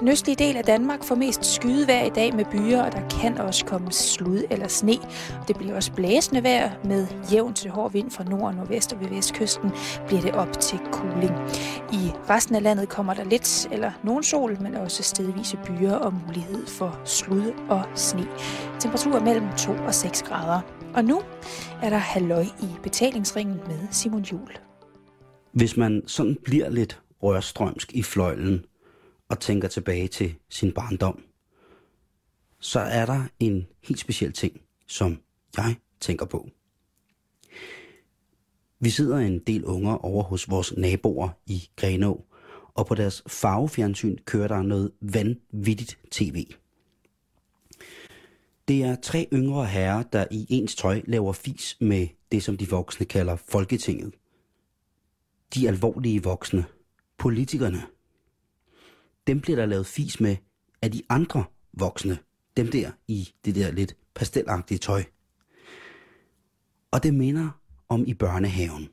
Den østlige del af Danmark får mest skyde vejr i dag med byer, og der kan også komme slud eller sne. Det bliver også blæsende vejr med jævn til hård vind fra nord og nordvest, og ved vestkysten bliver det op til kuling. I resten af landet kommer der lidt eller nogen sol, men også stedvise byer og mulighed for slud og sne. Temperaturer mellem 2 og 6 grader. Og nu er der halløj i betalingsringen med Simon Jul. Hvis man sådan bliver lidt rørstrømsk i fløjlen, og tænker tilbage til sin barndom, så er der en helt speciel ting, som jeg tænker på. Vi sidder en del unger over hos vores naboer i Grenå, og på deres farvefjernsyn kører der noget vanvittigt tv. Det er tre yngre herrer, der i ens tøj laver fis med det, som de voksne kalder Folketinget. De alvorlige voksne. Politikerne dem bliver der lavet fis med af de andre voksne. Dem der i det der lidt pastelagtige tøj. Og det minder om i børnehaven.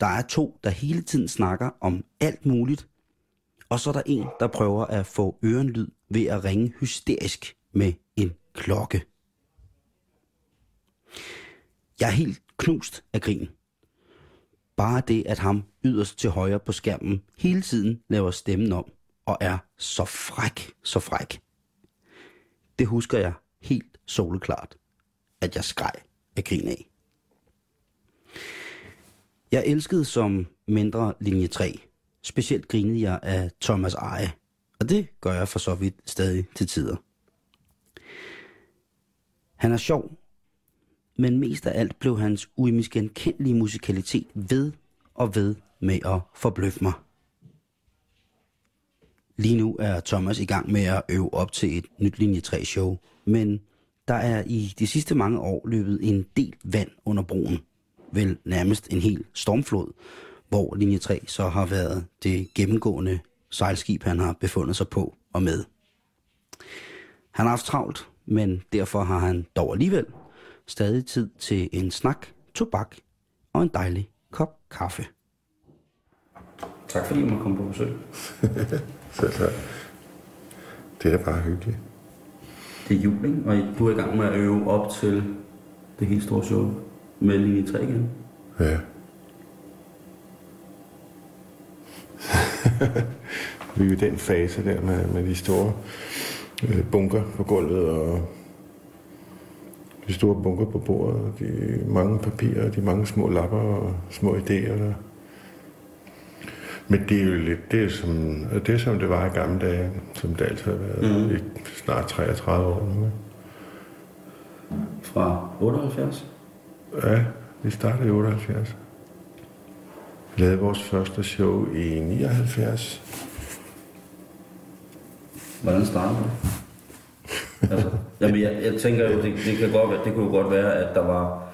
Der er to, der hele tiden snakker om alt muligt, og så er der en, der prøver at få ørenlyd ved at ringe hysterisk med en klokke. Jeg er helt knust af grin. Bare det, at ham yderst til højre på skærmen hele tiden laver stemmen om, og er så fræk, så fræk. Det husker jeg helt soleklart, at jeg skreg af grin af. Jeg elskede som mindre linje 3. Specielt grinede jeg af Thomas Eje, og det gør jeg for så vidt stadig til tider. Han er sjov, men mest af alt blev hans uimiskendelige musikalitet ved og ved med at forbløffe mig. Lige nu er Thomas i gang med at øve op til et nyt linje 3 show, men der er i de sidste mange år løbet en del vand under broen. Vel nærmest en hel stormflod, hvor linje 3 så har været det gennemgående sejlskib, han har befundet sig på og med. Han har haft travlt, men derfor har han dog alligevel stadig tid til en snak, tobak og en dejlig kop kaffe. Tak fordi du kom på besøg. Selv tak. Det er da bare hyggeligt. Det er jul, ikke? Og du er i gang med at øve op til det helt store show med linje 3 igen. Ja. Vi er i den fase der med, med de store øh, bunker på gulvet og de store bunker på bordet, de mange papirer, de mange små lapper og små idéer. Der men det er jo lidt det, som, det, som det var i gamle dage, som det altid har været mm. i snart 33 år nu. Fra 78? Ja, vi startede i 78. Vi lavede vores første show i 79. Hvordan startede det? altså, jamen, jeg, jeg tænker jo, det, det, kan godt, det kunne jo godt være, at der var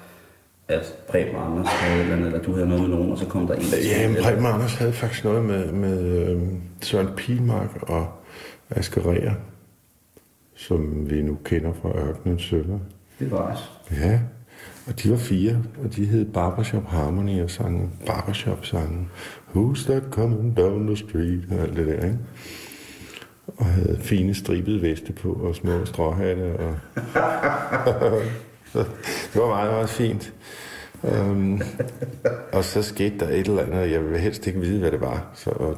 at Preben og Anders havde eller, eller du havde noget med nogen, og så kom der en til. Ja, men Preben og Anders havde faktisk noget med, med øh, Søren Pilmark og Asger Rea, som vi nu kender fra Ørkenens Sønder. Det var os. Ja, og de var fire, og de hed Barbershop Harmony og sang Barbershop sangen Who's that coming down the street og alt det der, ikke? Og havde fine stribede veste på og små stråhatte og... det var meget, meget fint. Um, og så skete der et eller andet, og jeg vil helst ikke vide, hvad det var. Så, og,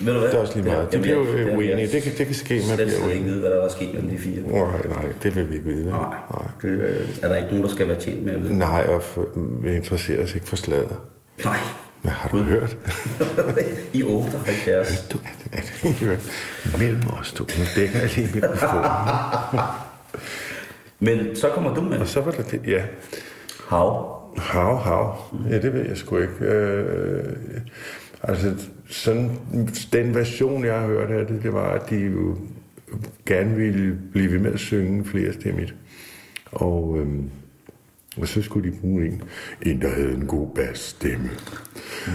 Ved du hvad? det er også lige meget. Det, bliver jo uenige. Det, kan, det kan ske, man bliver uenig. ikke vide, hvad der var sket mellem de fire. Nej, nej, det vil vi ikke vide. Nej, nej. Det, øh, er der ikke nogen, der skal være tjent med at vide? Nej, og for, vi interesserer os ikke for slaget. Nej. Hvad har du hørt? I 78. Du, er det hørt? Mellem os to. Nu dækker jeg lige mikrofonen. Men så kommer du med. Og så var der det, ja. Hav. Hav, hav. Ja, det ved jeg sgu ikke. Øh, altså, sådan, den version, jeg har hørt af det, det var, at de jo gerne ville blive ved med at synge flere stemmigt. Og, øh, og så skulle de bruge en, en der havde en god bassstemme.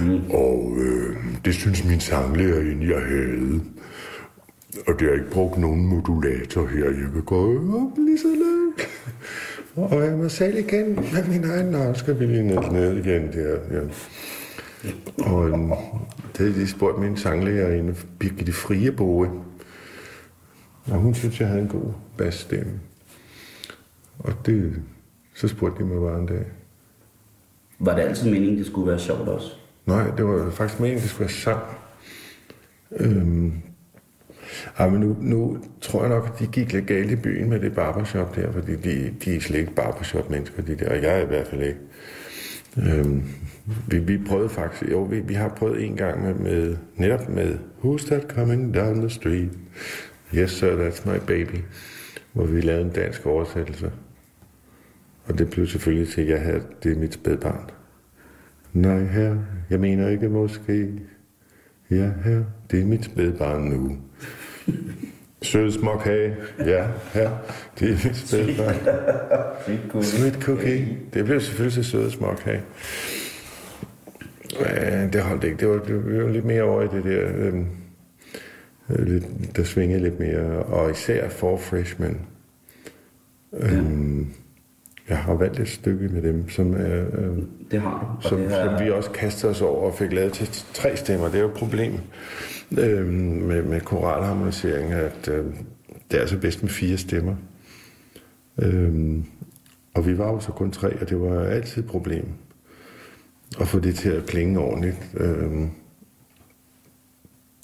Mm. Og øh, det synes min sanglærer egentlig, jeg havde. Og det har ikke brugt nogen modulator her. Jeg vil gå op lige så langt. Og jeg må selv igen med min egen navn, skal vi lige ned, ned igen der. Ja. Og øhm, det havde de spurgt min sanglærer, Birgitte Frieboe. Og hun synes, jeg havde en god bassstemme. Og det, så spurgte de mig bare en dag. Var det altid meningen, det skulle være sjovt også? Nej, det var faktisk meningen, det skulle være sang. Øhm, ej, men nu, nu tror jeg nok, at de gik lidt galt i byen med det barbershop der, fordi de, de er slet ikke barbershop-mennesker, de der, og jeg er i hvert fald ikke. Øhm, vi, vi prøvede faktisk, jo, vi, vi har prøvet en gang med, med netop med Who's That Coming Down the Street? Yes, sir, that's my baby. Hvor vi lavede en dansk oversættelse. Og det blev selvfølgelig til, at jeg havde, det er mit spædbarn. Nej, her, jeg mener ikke måske. Ja, her, det er mit spædbarn nu. Sød smuk hage. Ja, her, det er mit spædbarn. Sweet cookie. Det blev selvfølgelig til sød smuk hage. Det holdt ikke. Det var, det var lidt mere over i det der... Øhm, lidt, der svingede lidt mere. Og især for freshmen. Øhm, jeg har valgt et stykke med dem, som er... Øh, Det har du. som, det er, som vi også kastede os over og fik lavet til tre stemmer. Det er jo et problem øh, med, med koralharmonisering, at øh, det er altså bedst med fire stemmer. Øh, og vi var jo så kun tre, og det var altid et problem at få det til at klinge ordentligt. Øh,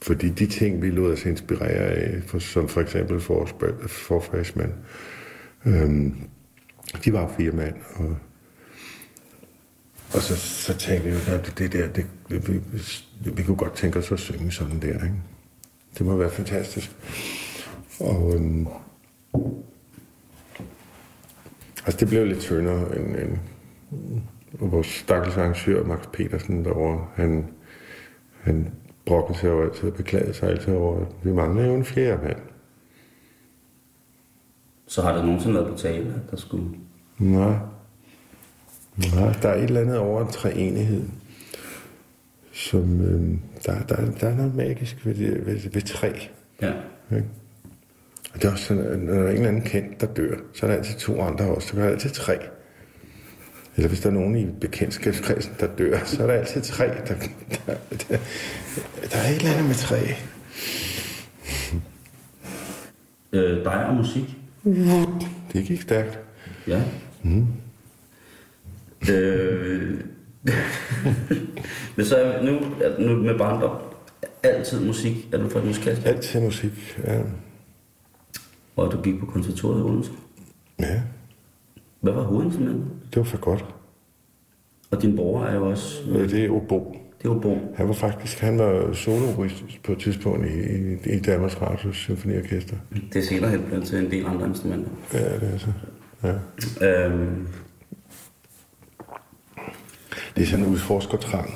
fordi de ting, vi lod os inspirere af, for, som for eksempel for, for freshman, øh, de var fire mand, og og så, så tænkte vi, at det der, det, vi, vi, vi kunne godt tænke os at synge sådan der. Ikke? Det må være fantastisk. Og øhm, altså det blev lidt tyndere end, end og vores stakkels arrangør, Max Petersen derovre, han, han brokkede sig jo altid og beklagede sig altid over, at vi mangler jo en fjerde mand. Så har det nogensinde været på tale, der skulle... Nej. Nej, der er et eller andet over en treenighed, som øh, der, der, der er noget magisk ved, det, ved, ved tre. Ja. Ikke? Og det er også sådan, at når der er en eller anden kendt, der dør, så er der altid to andre også. Så er der altid tre. Eller hvis der er nogen i bekendtskabskredsen, der dør, så er der altid tre. Der, der, der, der er et eller andet med tre. Øh, dig og musik. Det gik stærkt. Ja. Mm. Øh, men så er nu, er- nu med barndom, altid musik, er du fra et musikalsk? Altid musik. Ja. Og du gik på konservatoriet i Odense. ja, Hvad var hovedinstrumentet? det var for godt. Og din bror er jo også, Øh, Det er Obo. det var Bo. Han var faktisk, han var soloist på et tidspunkt i, i, i Danmarks Radios Symfoniorkester. Det er senere hen blevet til en del andre instrumenter. Ja, det er så. Ja. Øhm, Det er sådan en udforskertrang.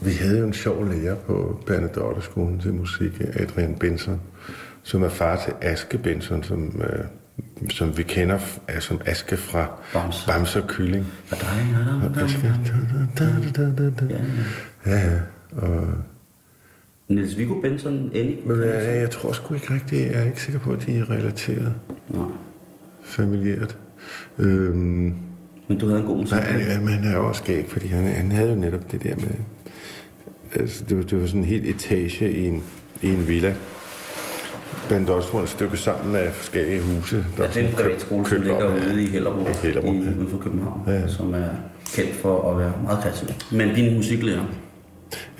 Vi havde jo en sjov lærer på Bernadotte-skolen til musik, Adrian Benson, som er far til Aske Benson, som, øh, som vi kender f- er som Aske fra Bamse. Bamse og Kylling. Ja, ja. Og, Niels Viggo Benson, Ellie? men jeg, jeg tror sgu ikke rigtigt, jeg er ikke sikker på, at de er relateret Nej. familiært. Øhm, Men du havde en god musik. Nej, ja, men han er også skæg, fordi han, han havde jo netop det der med... Altså, det, var, det var sådan en helt etage i en, i en villa. Blandt også var et stykke sammen af forskellige huse. Der Ja, det er en privatskole, som ligger ude i Hellerup, I Hellerup, i, ja. uden for København, Ja, som er kendt for at være meget kreativ. Men din musiklærer,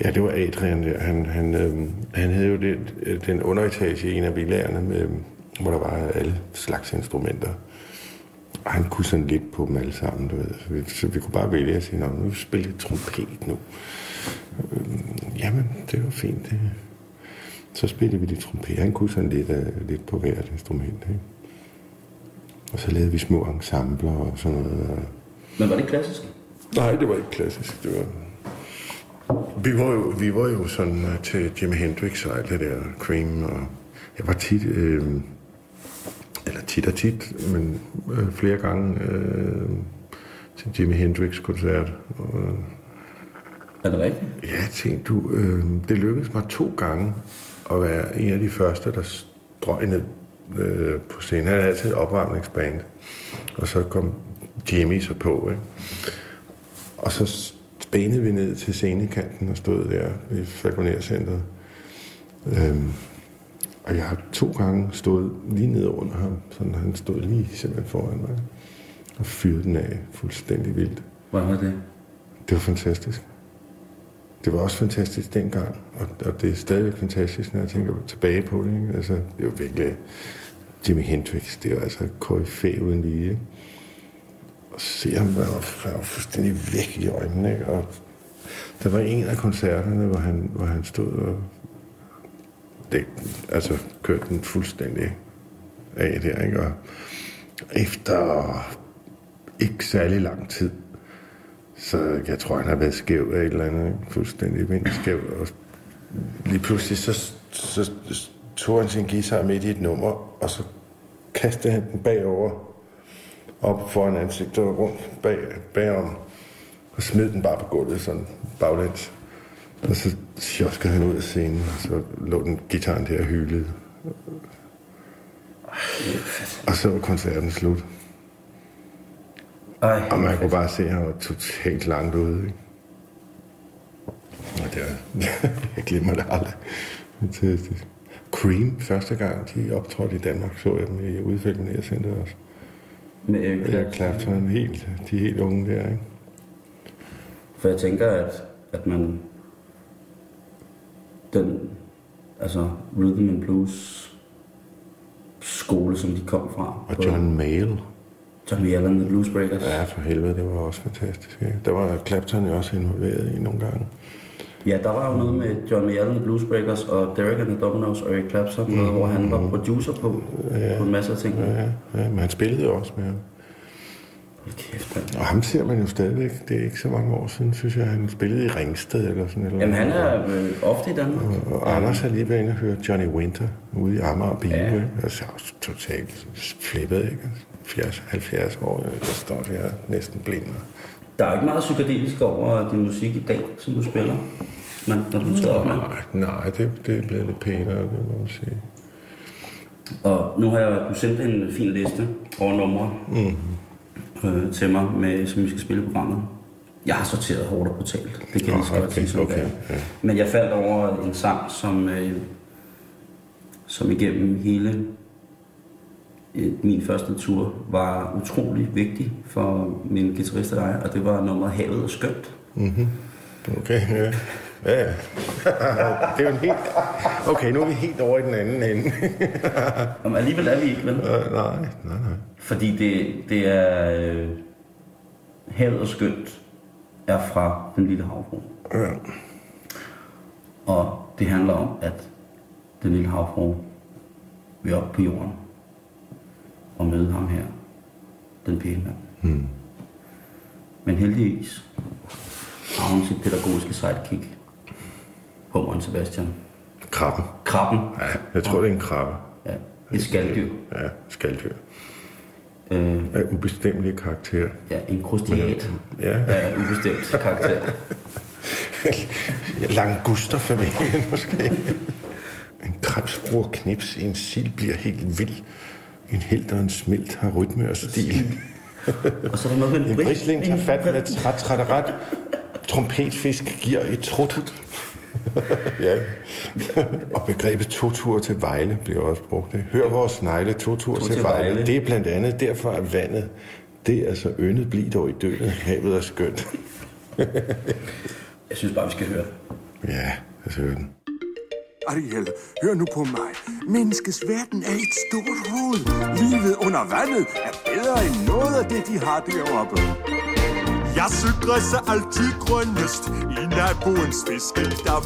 Ja, det var Adrian der. Han, han, øhm, han havde jo det, den underetage i en af villaerne, med, hvor der var alle slags instrumenter. Og han kunne sådan lidt på dem alle sammen, du ved. Så vi, så vi kunne bare vælge at sige, "Nå, nu spiller jeg trompet nu. Øhm, jamen, det var fint. Det. Så spillede vi lidt trompet. Han kunne sådan lidt, uh, lidt på hvert instrument. Ikke? Og så lavede vi små ensembler og sådan noget. Og men var det klassisk? Nej, det var ikke klassisk. Det var... Vi var jo, vi var jo sådan uh, til Jimi Hendrix og alt det der Cream, og jeg var tit, øh, eller tit og tit, men øh, flere gange øh, til Jimi Hendrix-koncert. Og, Er det rigtigt? ja, tænkte du, øh, det lykkedes mig to gange at være en af de første, der strøg ned øh, på scenen. Han havde altid et opvarmningsband, og så kom Jimmy så på, ikke? Og så spænede vi ned til scenekanten og stod der i Falconer-centret. Øhm, og jeg har to gange stået lige ned under ham, så han stod lige simpelthen foran mig og fyrede den af fuldstændig vildt. Hvordan var det? Det var fantastisk. Det var også fantastisk dengang, og, og det er stadigvæk fantastisk, når jeg tænker tilbage på det. Ikke? Altså, det var virkelig Jimi Hendrix, det var altså koryfæ uden lige. Ikke? Og se ham, han var, fuldstændig væk i øjnene. Ikke? Og der var en af koncerterne, hvor han, hvor han stod og det, altså, kørte den fuldstændig af der. Ikke? Og efter ikke særlig lang tid, så jeg tror, han har været skæv af et eller andet, ikke? fuldstændig vindskæv. Og lige pludselig så, så tog han sin guitar midt i et nummer, og så kastede han den bagover, op foran ansigtet og rundt bag, bagom, og smed den bare på gulvet, sådan baglæns. Og så sjoskede han ud af scenen, og så lå den gitaren der og hylede. Og så var koncerten slut. Ej, Og man kunne bare se, at han var totalt langt ude. Ikke? Og det var, jeg glemmer det aldrig. Fantastisk. Cream, første gang de optrådte i Danmark, så jeg dem i udfældenærcenteret også. med Eric Ja, Clapton, helt, de helt unge der, ikke? For jeg tænker, at, at man... Den, altså rhythm and blues skole, som de kom fra. Og John Mayall. John Mayall and the Blues Breakers. Ja, for helvede, det var også fantastisk. Ikke? Der var Clapton jo også involveret i nogle gange. Ja, der var jo noget med John Mayall and the Blues Breakers og Derek and the Dominoes og Eric Clapton, mm. hvor han var producer på, ja. på en masse af ting. Ja, ja, men han spillede jo også med ham. Kæft, mand. Og ham ser man jo stadigvæk. Det er ikke så mange år siden, synes jeg, han spillede i Ringsted eller sådan noget. Jamen, han er øh, ofte i Danmark. Og Anders har lige været inde og høre Johnny Winter ude i Amager Bio. Ja. Ja. Altså, jeg også totalt flippet, ikke? 80, 70 år, jeg står der næsten blind. Der er ikke meget psykedelisk over din musik i dag, som du spiller, men når du op med. Nej, nej det, det er blevet lidt pænere, det må man sige. Og nu har jeg du sendt en fin liste over numre mm. Øh, til mig, med, som vi skal spille programmet. Jeg har sorteret hårdt og brutalt. Det kan jeg godt okay, sige, okay, er. ja. Men jeg faldt over en sang, som, øh, som igennem hele øh, min første tur var utrolig vigtig for min guitarist og jeg, og det var nummeret Havet og Skønt. Okay, ja. Ja, ja. det er jo en helt... Okay, nu er vi helt over i den anden ende. Om alligevel er vi ikke, vel? Øh, nej, nej, nej. Fordi det, det er... Øh, havet og skønt er fra den lille havfru. Ja. Og det handler om, at den lille havfru vil op på jorden og møde ham her, den pæne mand. Hmm. Men heldigvis har hun sit pædagogiske sidekick, Hummeren Sebastian. Krabben. Krabben. Ja, jeg tror, det er en krabbe. Ja, et skalddyr. Ja, skalddyr. Øh, Af ubestemmelig karakter. ja, en krustiat. Ja, Ja, ubestemt karakter. Langusterfamilien måske. En krebs bruger knips, en sild bliver helt vild. En held og en smilt har rytme og stil. Og så er der noget med En bris- brisling tager fat med træt, træt, ret. Trompetfisk giver et trut. ja. Og begrebet to-tur til Vejle bliver også brugt. ikke? Hør vores snegle, to-tur To til, til Vejle. Vejle. Det er blandt andet derfor, at vandet, det er så yndet bliv dog i døden. Havet er skønt. Jeg synes bare, vi skal høre. Ja, lad os høre den. Ariel, hør nu på mig. Menneskets verden er et stort rod. Livet under vandet er bedre end noget af det, de har deroppe. Jeg cykler så altid grønnest i naboens fiskedam.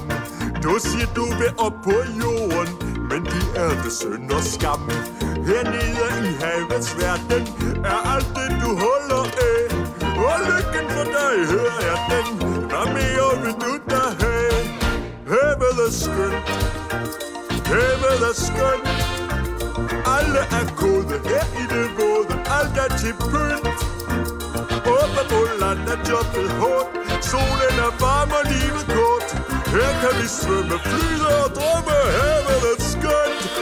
Du siger, du vil op på jorden, men det er det synd og skam. Hernede i havets verden er alt det, du holder af. Og lykken for dig hører jeg den. Hvad mere vil du da have? Havet er skønt. Havet er skønt. Alle er gode her i det våde. Alt er til pynt. Åbne på land er jobbet hårdt. Solen er varm og livet kort. Her kan vi svømme, flyde og drømme. Havet er skønt.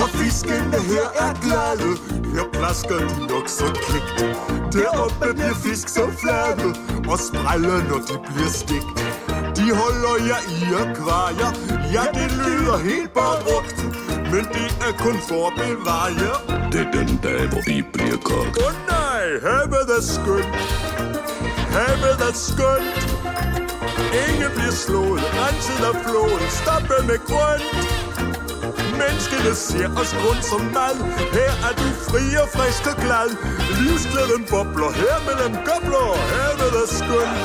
Og fiskene her er glade. Her plasker de nok så kægt. Deroppe bliver fisk så flade og spræller, når de bliver stegt. De holder jer i akvarier, ja det lyder helt barugt. Men det er kun for at bevare. Det er den dag, hvor vi bliver kogt. Åh oh, nej, havet er skønt. Havet er skønt. Ingen bliver slået, renset af floden, stoppet med grønt. Menneskene ser os rundt som mad. Her er du fri og frisk og glad. Livsglæden bobler her mellem gobler. Havet er skønt.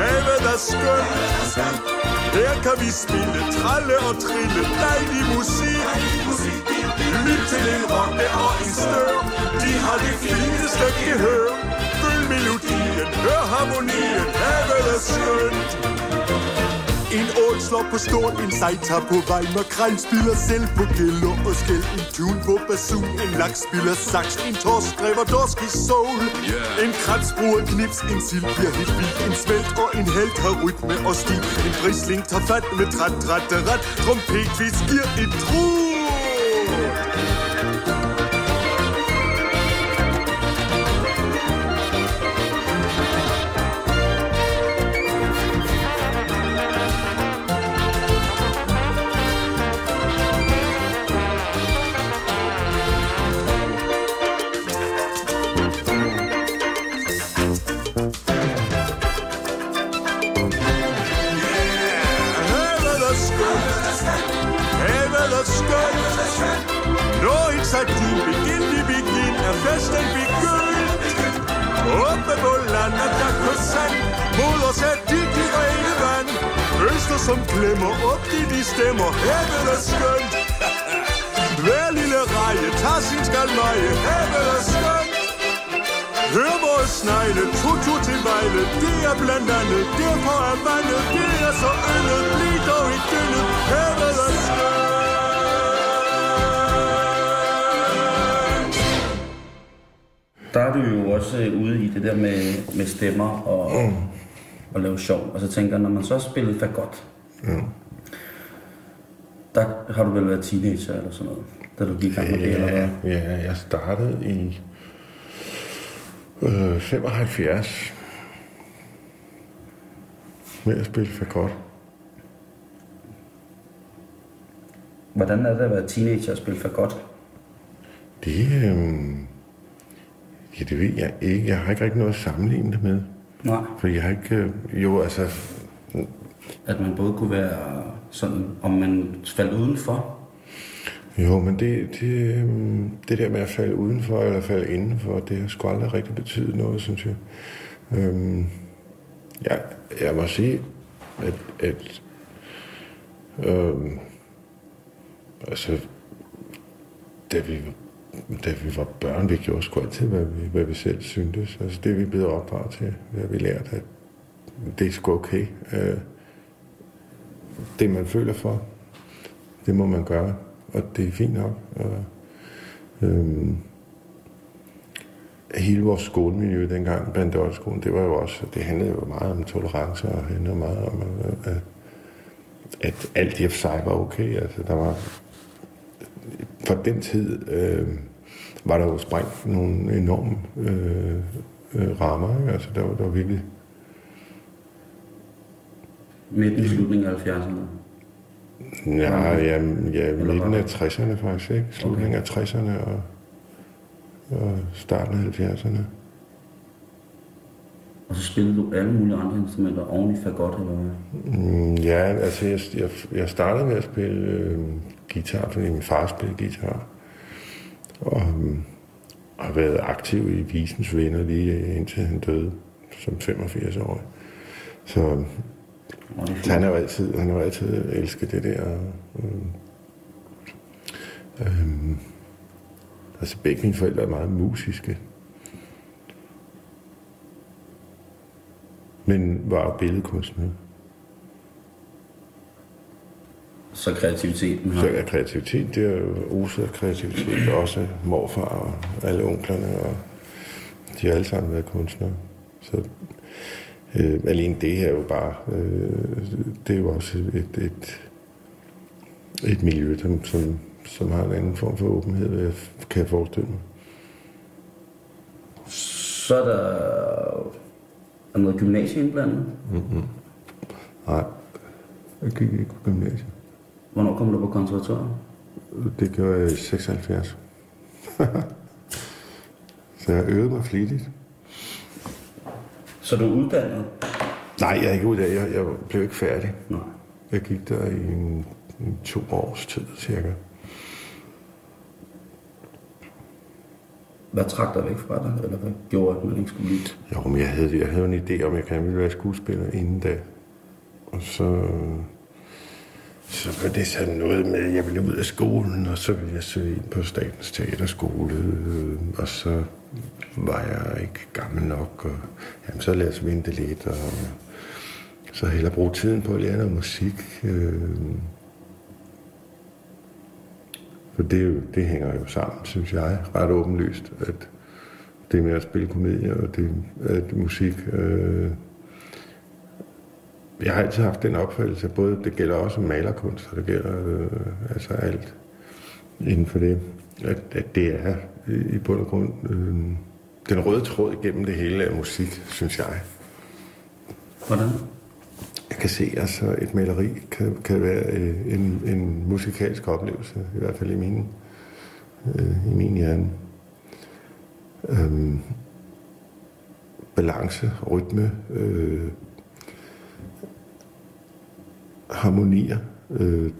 Havet er skønt. Her kan vi spille, tralle og trille. Dejlig musik. Lyt til en rotte og en stør. De har det fineste gehør. Følg melodien, hør harmonien. Have det skønt. En ål slår på stort, en sej tager på vej. Makrel spiller selv på gælder og skæld. En tune på basun, en laks spiller sax En torsk driver dorsk i soul Yeah. En krebs bruger knips, en sild bliver helt vild. En svelt og en held har rytme og stil. En brisling tager fat med træt, træt, ret Trompetvis giver et trut som klemmer op, de de stemmer. Havet er skønt. Hver lille reje tager sin skalmeje. Havet er skønt. Hør vores snegle, tutu til vejle, det er blandt andet, derfor er vandet, det er så yndet, bliv dog i dyndet, havet er skønt. Der er du jo også øh, ude i det der med, med stemmer og, mm. og lave sjov. Og så tænker jeg, når man så for godt, Ja. der har du vel været teenager eller sådan noget, da du gik i gang med det, eller hvad? Ja, jeg startede i øh, 75 med at spille godt. Hvordan er det at være teenager og spille for godt? Det, øh, ja, det ved jeg ikke. Jeg har ikke rigtig noget at sammenligne det med. Nej, For jeg har ikke... Øh, jo, altså at man både kunne være sådan, om man faldt udenfor, Jo, men det, det, øhm, det der med at falde udenfor eller falde indenfor, det har sgu aldrig rigtig betydet noget, synes jeg. Øhm, ja, jeg må sige, at, at øhm, altså, da vi, da vi var børn, vi gjorde sgu altid, hvad vi, hvad vi selv syntes. Altså, det er vi blevet opdraget til. Det vi lærte, at det er sgu okay. Øh, det, man føler for, det må man gøre, og det er fint nok. Og, øhm, hele vores skolemiljø dengang, Bandolskolen, det var jo også, det handlede jo meget om tolerance, og handlede meget om, at, at alt i og for sig var okay. Altså, der var, for den tid øh, var der jo sprængt nogle enorme øh, øh, rammer. Ikke? Altså, der var, der var virkelig midt i slutningen af 70'erne. Ja, ja, ja midten af 60'erne faktisk, ikke? Slutningen af 60'erne og, og starten af 70'erne. Og så spillede du alle mulige andre instrumenter oven i fagot, eller hvad? Mm, ja, altså jeg, jeg, jeg startede med at spille øh, guitar, fordi min far spillede guitar. Og øh, har været aktiv i Visens Venner lige indtil han døde som 85-årig. Så Og det er Så han har jo altid, han har jo altid elsket det der. Øh, øh, altså begge mine forældre er meget musiske. Men var billedkunstnere. Så kreativiteten har... Så er kreativitet, det er jo oset af kreativitet. Også morfar og alle onklerne, og de har alle sammen været kunstnere. Så øh, alene det her er jo bare, øh, det er jo også et, et, et miljø, som, som, som har en anden form for åbenhed, jeg kan jeg forestille mig. Så er der er noget gymnasie indblandet. Nej, jeg gik ikke på gymnasiet. Hvornår kom du på konservatoriet? Det gjorde jeg i 76. Så jeg øvede mig flittigt. Så du er uddannet? Nej, jeg er ikke uddannet. Jeg, jeg blev ikke færdig. Nej. Jeg gik der i en, en to års tid cirka. Hvad trak dig væk fra dig, eller hvad gjorde, at man ikke skulle blive? Jo, men jeg havde, jeg havde en idé om, at jeg gerne ville være skuespiller inden da. Og så, så var det sådan noget med, at jeg ville ud af skolen, og så ville jeg søge ind på Statens Teaterskole. øh, Og så var jeg ikke gammel nok, og jamen, så lad os vente lidt, og så hellere bruge tiden på at lære noget musik. øh. For det, det hænger jo sammen, synes jeg, ret åbenlyst, at det med at spille komedier og det, at musik. Øh, jeg har altid haft den opfattelse, både det gælder også malerkunst, og det gælder øh, altså alt inden for det, at, at det er i, i bund og grund øh, den røde tråd igennem det hele af musik, synes jeg. Hvordan? Jeg kan se, at altså, et maleri kan, kan være øh, en, en musikalsk oplevelse, i hvert fald i min, øh, i min hjerne. Øhm, balance, rytme, øh, harmonier. Øh,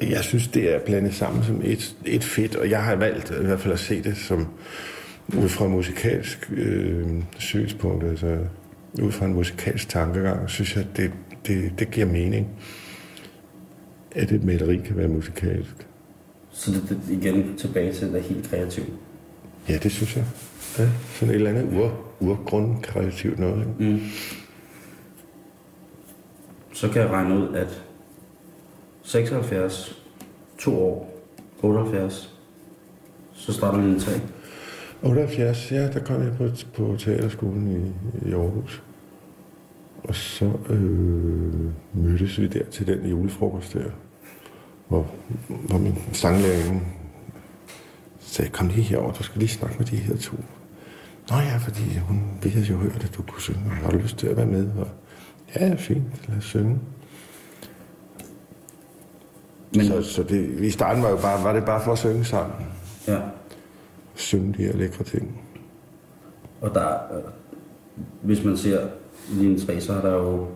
jeg synes, det er blandet sammen som et, et fedt, og jeg har valgt i hvert fald at se det som ud fra musikalsk øh, synspunkt, altså ud fra en musikalsk tankegang, synes jeg, det, det, det giver mening, at et maleri kan være musikalsk. Så det, det igen tilbage til det helt kreativt. Ja, det synes jeg. Ja, sådan et eller andet ur, urgrundkreativt noget. Ikke? Mm. Så kan jeg regne ud, at 76, to år, 78, så starter min tre. 78, ja, der kom jeg på, på teaterskolen i, i Aarhus. Og så øh, mødtes vi der til den julefrokost der, hvor, hvor min sanglærerinde sagde, kom lige herover, du skal lige snakke med de her to. Nå ja, fordi hun, vi havde jo hørt, at du kunne synge, og har du lyst til at være med? Og, ja, fint, lad os synge. Men, Så, så det, i starten var, jo bare, var det bare for at synge sammen. ja, Synge de her lækre ting. og der, hvis man ser linje 3, så har der jo,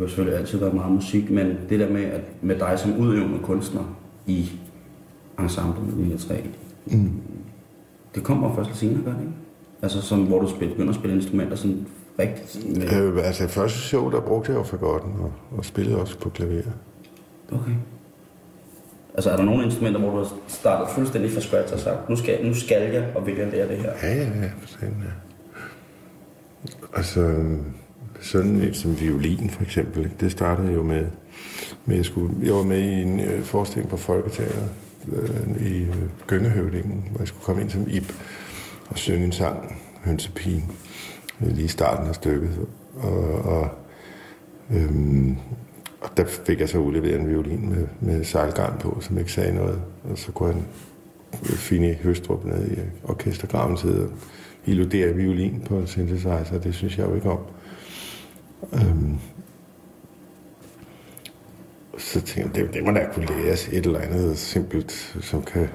jo selvfølgelig altid været meget musik, men det der med, at med dig som udøvende kunstner i ensemblet linje 3, Mm. det kommer først lidt senere, gør det ikke? Altså som, hvor du spil, begynder at spille instrumenter sådan rigtigt med... Øh, altså, første show, der brugte jeg jo fagotten og, og spillede også på klaver. Okay. Altså er der nogle instrumenter, hvor du har startet fuldstændig fra scratch og sagt, nu skal, nu skal jeg, og vil jeg lære det her? Ja, ja, ja, for sådan, ja. Altså, sådan et som violin for eksempel, ikke? det startede jo med, med jeg, skulle, jeg var med i en øh, forestilling på Folketeateret øh, i øh, Gøngehøvdingen, hvor jeg skulle komme ind som Ib og synge en sang, Hønsepigen, øh, lige i starten af stykket. Og, og, øhm, og der fik jeg så udleveret en violin med, med sejlgarn på, som ikke sagde noget. Og så kunne han Fini Høstrup nede i orkestergraven sidde og illudere violin på en synthesizer. Det synes jeg jo ikke om. Øhm, så tænkte jeg, det, det må da kunne læres et eller andet simpelt, som kan...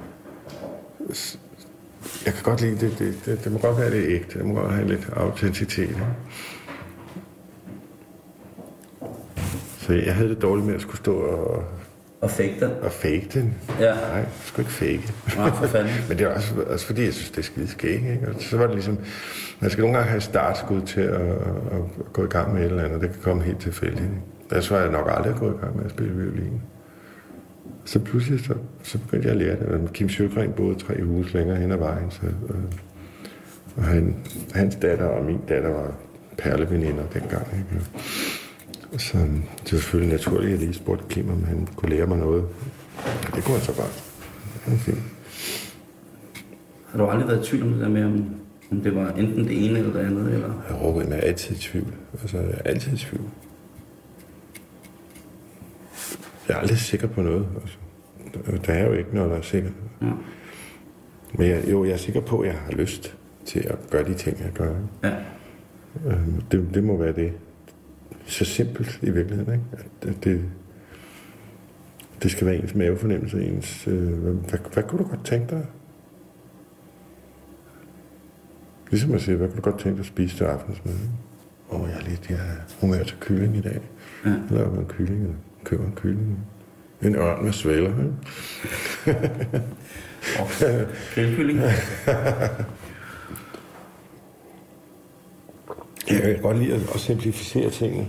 Jeg kan godt lide det. Det, det, det må godt være lidt ægte. Det må godt have lidt autenticitet. Ikke? Så jeg havde det dårligt med at skulle stå og, Og fake den? og fake den. Ja. Nej, jeg skulle ikke fake. Nej, for fanden. Men det er også, også fordi, jeg synes, det er skide skæg. Ikke? Og så var det ligesom, man skal nogle gange have startskud til at, at, at, gå i gang med et eller andet. Det kan komme helt tilfældigt. Ikke? Ellers var jeg nok aldrig gået i gang med at spille violin. Så pludselig så, så begyndte jeg at lære det. Kim Sjøgren boede tre huse længere hen ad vejen. Så, øh, og han, hans datter og min datter var perleveninder dengang. Ikke? Så det var selvfølgelig naturligt, at jeg lige spurgte Kim, om han kunne lære mig noget. Det kunne han så godt. Fint. Har du aldrig været i tvivl om det der med, om, det var enten det ene eller det andet? Eller? Jeg råber, jeg er altid i tvivl. Altså, jeg er altid i tvivl. Jeg er aldrig sikker på noget. Altså. Der er jo ikke noget, der er sikkert. Ja. Men jeg, jo, jeg er sikker på, at jeg har lyst til at gøre de ting, jeg gør. Ja. Øh, det, det må være det. Så simpelt i virkeligheden, ikke? At, at det, det skal være ens mavefornemmelse, ens... Øh, hvad, hvad, hvad kunne du godt tænke dig? Ligesom at sige, hvad kunne du godt tænke dig at spise til aftensmad? Åh, oh, jeg er lidt, jeg humør til kylling i dag. Ja. Så laver man kylling, eller køber en kylling. En ørn med svæler, ikke? Grillkylling. Jeg kan godt lide at, simplificere tingene.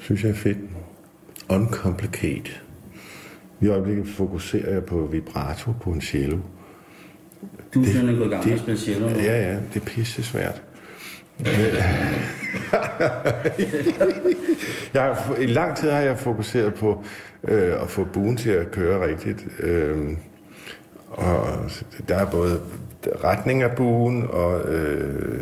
Synes jeg er fedt. Uncomplicate. I øjeblikket fokuserer jeg på vibrato på en cello. Du er simpelthen gået i gang med cello. Ja, ja, det er pisse svært. jeg har, I lang tid har jeg fokuseret på øh, at få buen til at køre rigtigt. Øh, og der er både retning af buen og øh,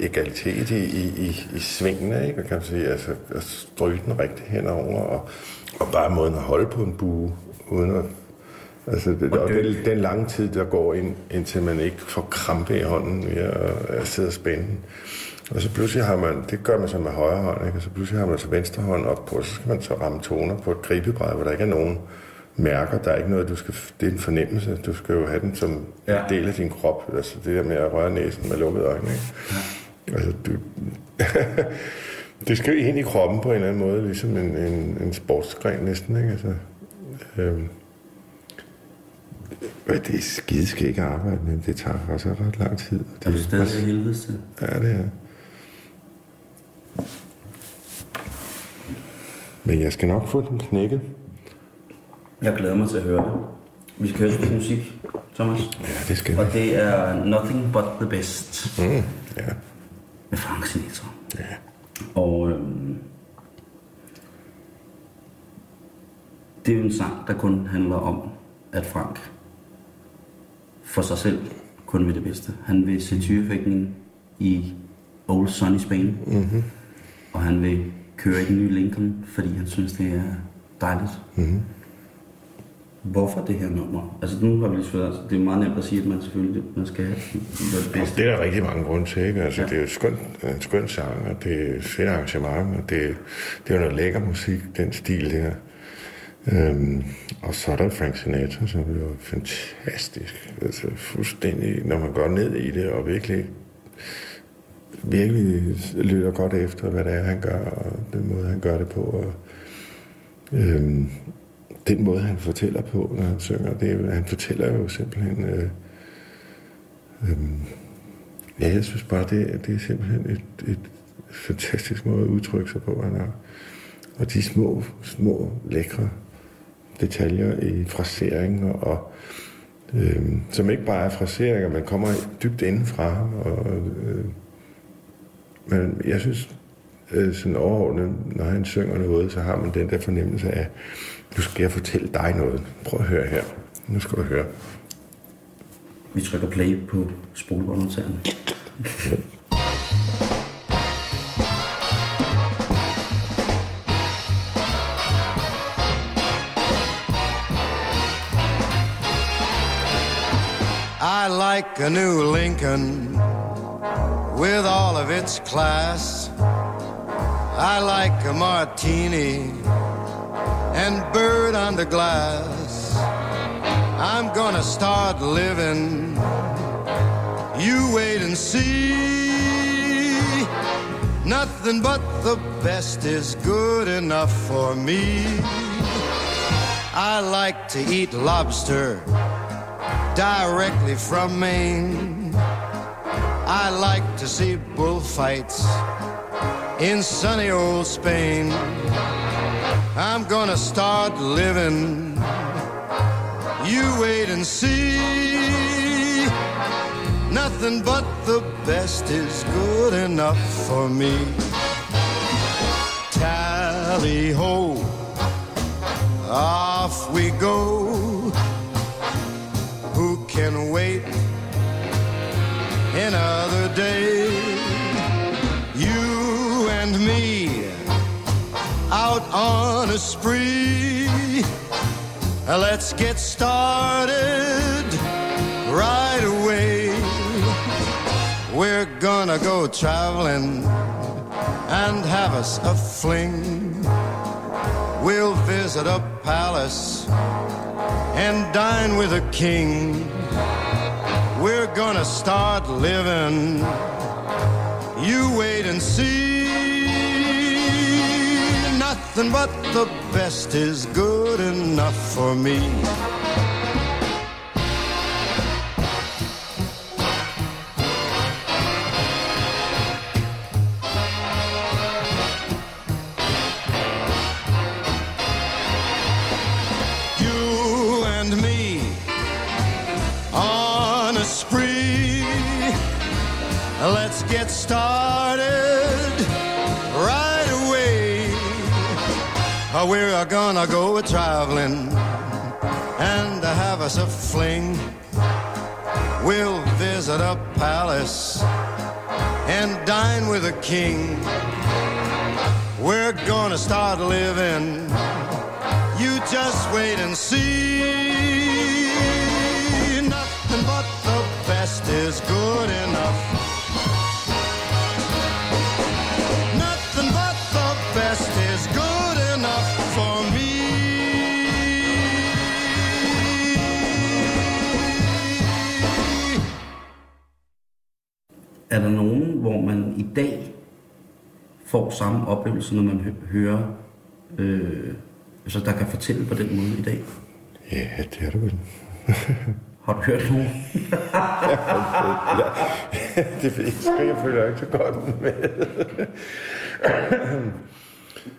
egalitet i, i, i, svingene, ikke? kan man sige, altså at stryge den rigtigt henover, og, og bare måden at holde på en bue, uden at Altså, det, og det, den lange tid, der går ind, indtil man ikke får krampe i hånden ved at, at sidde og spænde den. Og så pludselig har man, det gør man så med højre hånd, ikke? og så pludselig har man så venstre hånd op på, så skal man så ramme toner på et gribebræd, hvor der ikke er nogen mærker. Der er ikke noget, du skal, det er en fornemmelse. Du skal jo have den som ja. en del af din krop. Altså det der med at røre næsen med lukkede øjne. Ikke? Ja. Altså, du, det skal ind i kroppen på en eller anden måde, ligesom en, en, en sportsgren næsten. Ikke? Altså, øhm, men det er skideskæg at arbejde med. Det tager også ret lang tid. Er du stadig i helvedes til? Ja, det er. Men jeg skal nok få den knækket. Jeg glæder mig til at høre det. Vi skal høre lidt musik, Thomas. Ja, det skal Og det er Nothing But The Best Mm, ja. med Frank Sinatra. ja. Og øhm, det er jo en sang, der kun handler om, at Frank for sig selv kun vil det bedste. Han vil se tyrefægtning i Old Sunny Spain, mm-hmm. og han vil køre i den nye Lincoln, fordi han synes, det er dejligt. Mm-hmm. Hvorfor det her nummer? Altså nu har vi lige svært, altså, det er meget nemt at sige, at man selvfølgelig man skal have det bedste. Det er der rigtig mange grunde til. Ikke? Altså, ja. Det er jo skønt, en skøn sang, og det er et fedt arrangement, og det, det er jo noget lækker musik, den stil der. Øhm, og så er der Frank Sinatra, som er jo fantastisk. Altså fuldstændig, når man går ned i det, og virkelig virkelig lytter godt efter, hvad det er, han gør, og den måde, han gør det på. Og, øhm, den måde, han fortæller på, når han synger, det er, han fortæller jo simpelthen... Øh, øh, ja, jeg synes bare, det, det er simpelthen et, et fantastisk måde at udtrykke sig på, han har. Og de små, små, lækre detaljer i fraseringer, og, øh, som ikke bare er fraseringer, man kommer dybt indenfra. Og, øh, men jeg synes, øh, sådan overordnet, når han synger noget, så har man den der fornemmelse af, nu skal jeg fortælle dig noget. Prøv at høre her. Nu skal du høre. Vi trykker play på spolebåndoptageren. I like a new Lincoln with all of its class. I like a martini and bird under glass. I'm gonna start living. You wait and see. Nothing but the best is good enough for me. I like to eat lobster directly from Maine. I like to see bullfights in sunny old Spain. I'm gonna start living. You wait and see. Nothing but the best is good enough for me. Tally ho, off we go who can wait another day. On a spree. Let's get started right away. We're gonna go traveling and have us a fling. We'll visit a palace and dine with a king. We're gonna start living. You wait and see. Nothing but the best is good enough for me. You and me on a spree. Let's get started We're gonna go a traveling and have us a fling. We'll visit a palace and dine with a king. We're gonna start living. You just wait and see. Nothing but the best is good enough. Får samme oplevelse, når man hø- hører, øh, altså der kan fortælle på den måde i dag? Ja, det er det vel. Har du hørt nogen? det ved jeg. Jeg føler ikke så godt med.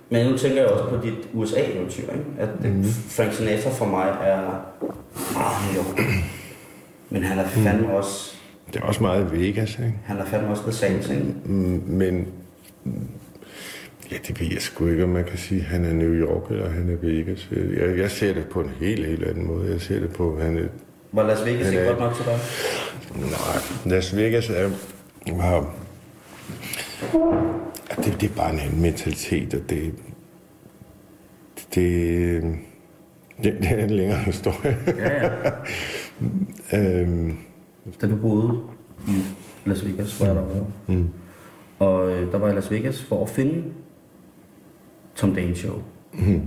Men nu tænker jeg også på dit USA-eventyr, ikke? At mm. Frank Sinatra for mig er meget New York. Men han er fandme også, Det er også meget Vegas, ikke? han er fandme også The Saints, ikke? Mm, Men ja, det ved jeg sgu ikke, om man kan sige, at han er New York eller han er Vegas. Jeg, jeg ser det på en helt, helt anden måde. Jeg ser det på, at han er Var Las Vegas ikke er- godt nok til dig? Nej, Las Vegas er, ja, det, det er bare en anden mentalitet, og det, det, det, det er en længere historie. Ja, ja. øhm, Da du boede i Las Vegas, var jeg derovre. Mm. Og øh, der var i Las Vegas for at finde Tom Dane Show. Mm.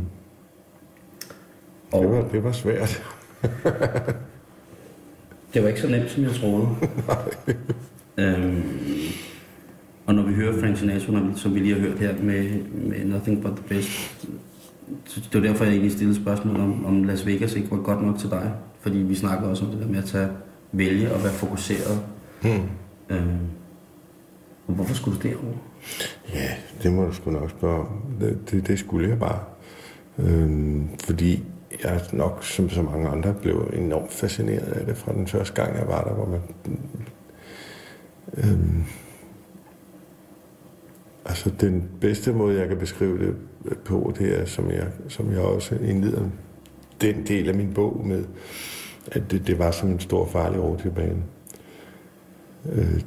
Og det, var, det var svært. det var ikke så nemt, som jeg troede. øhm, og når vi hører Frank Sinatra, som vi lige har hørt her med, med Nothing But The Best, så det var derfor, jeg egentlig stillede spørgsmål om, om Las Vegas ikke var godt nok til dig. Fordi vi snakker også om det der med at tage, vælge og være fokuseret. Mm. Øhm, og hvorfor skulle du derovre? Ja, det må du sgu nok spørge om. Det, det, det skulle jeg bare. Øhm, fordi jeg nok, som så mange andre, blev enormt fascineret af det fra den første gang, jeg var der, hvor man... Øhm, altså, den bedste måde, jeg kan beskrive det på, det er, som jeg, som jeg også indleder den del af min bog med, at det, det var som en stor farlig rutsjebane. Øh,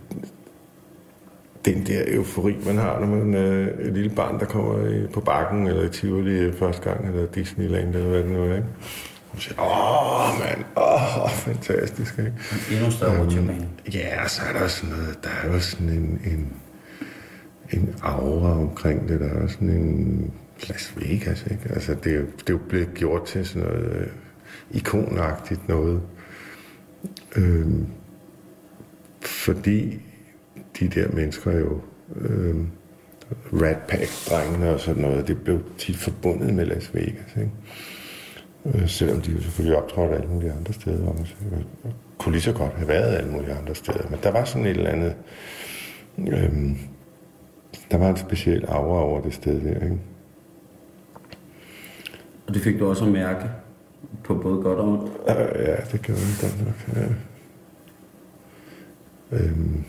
den der eufori, man har, når man er et lille barn, der kommer på bakken, eller i Tivoli første gang, eller Disneyland, eller hvad det nu er, ikke? Og siger, åh, mand, åh, fantastisk, ikke? Endnu større rutsjebane. Ja, så er der sådan noget, der er jo sådan en, en, en aura omkring det, der er sådan en Las Vegas, ikke? Altså, det det er jo blevet gjort til sådan noget øh, ikonagtigt noget. Øhm, fordi de der mennesker jo, øh, Rat Pack-drengene og sådan noget, det blev tit forbundet med Las Vegas, ikke? Øh, selvom de jo selvfølgelig optrådte alle mulige andre steder også. Og kunne lige så godt have været alle mulige andre steder. Men der var sådan et eller andet... Øh, der var en speciel aura over det sted der, ikke? Og det fik du også at mærke på både godt og ondt. Øh, ja, det gjorde det godt nok. Ja. Øhm.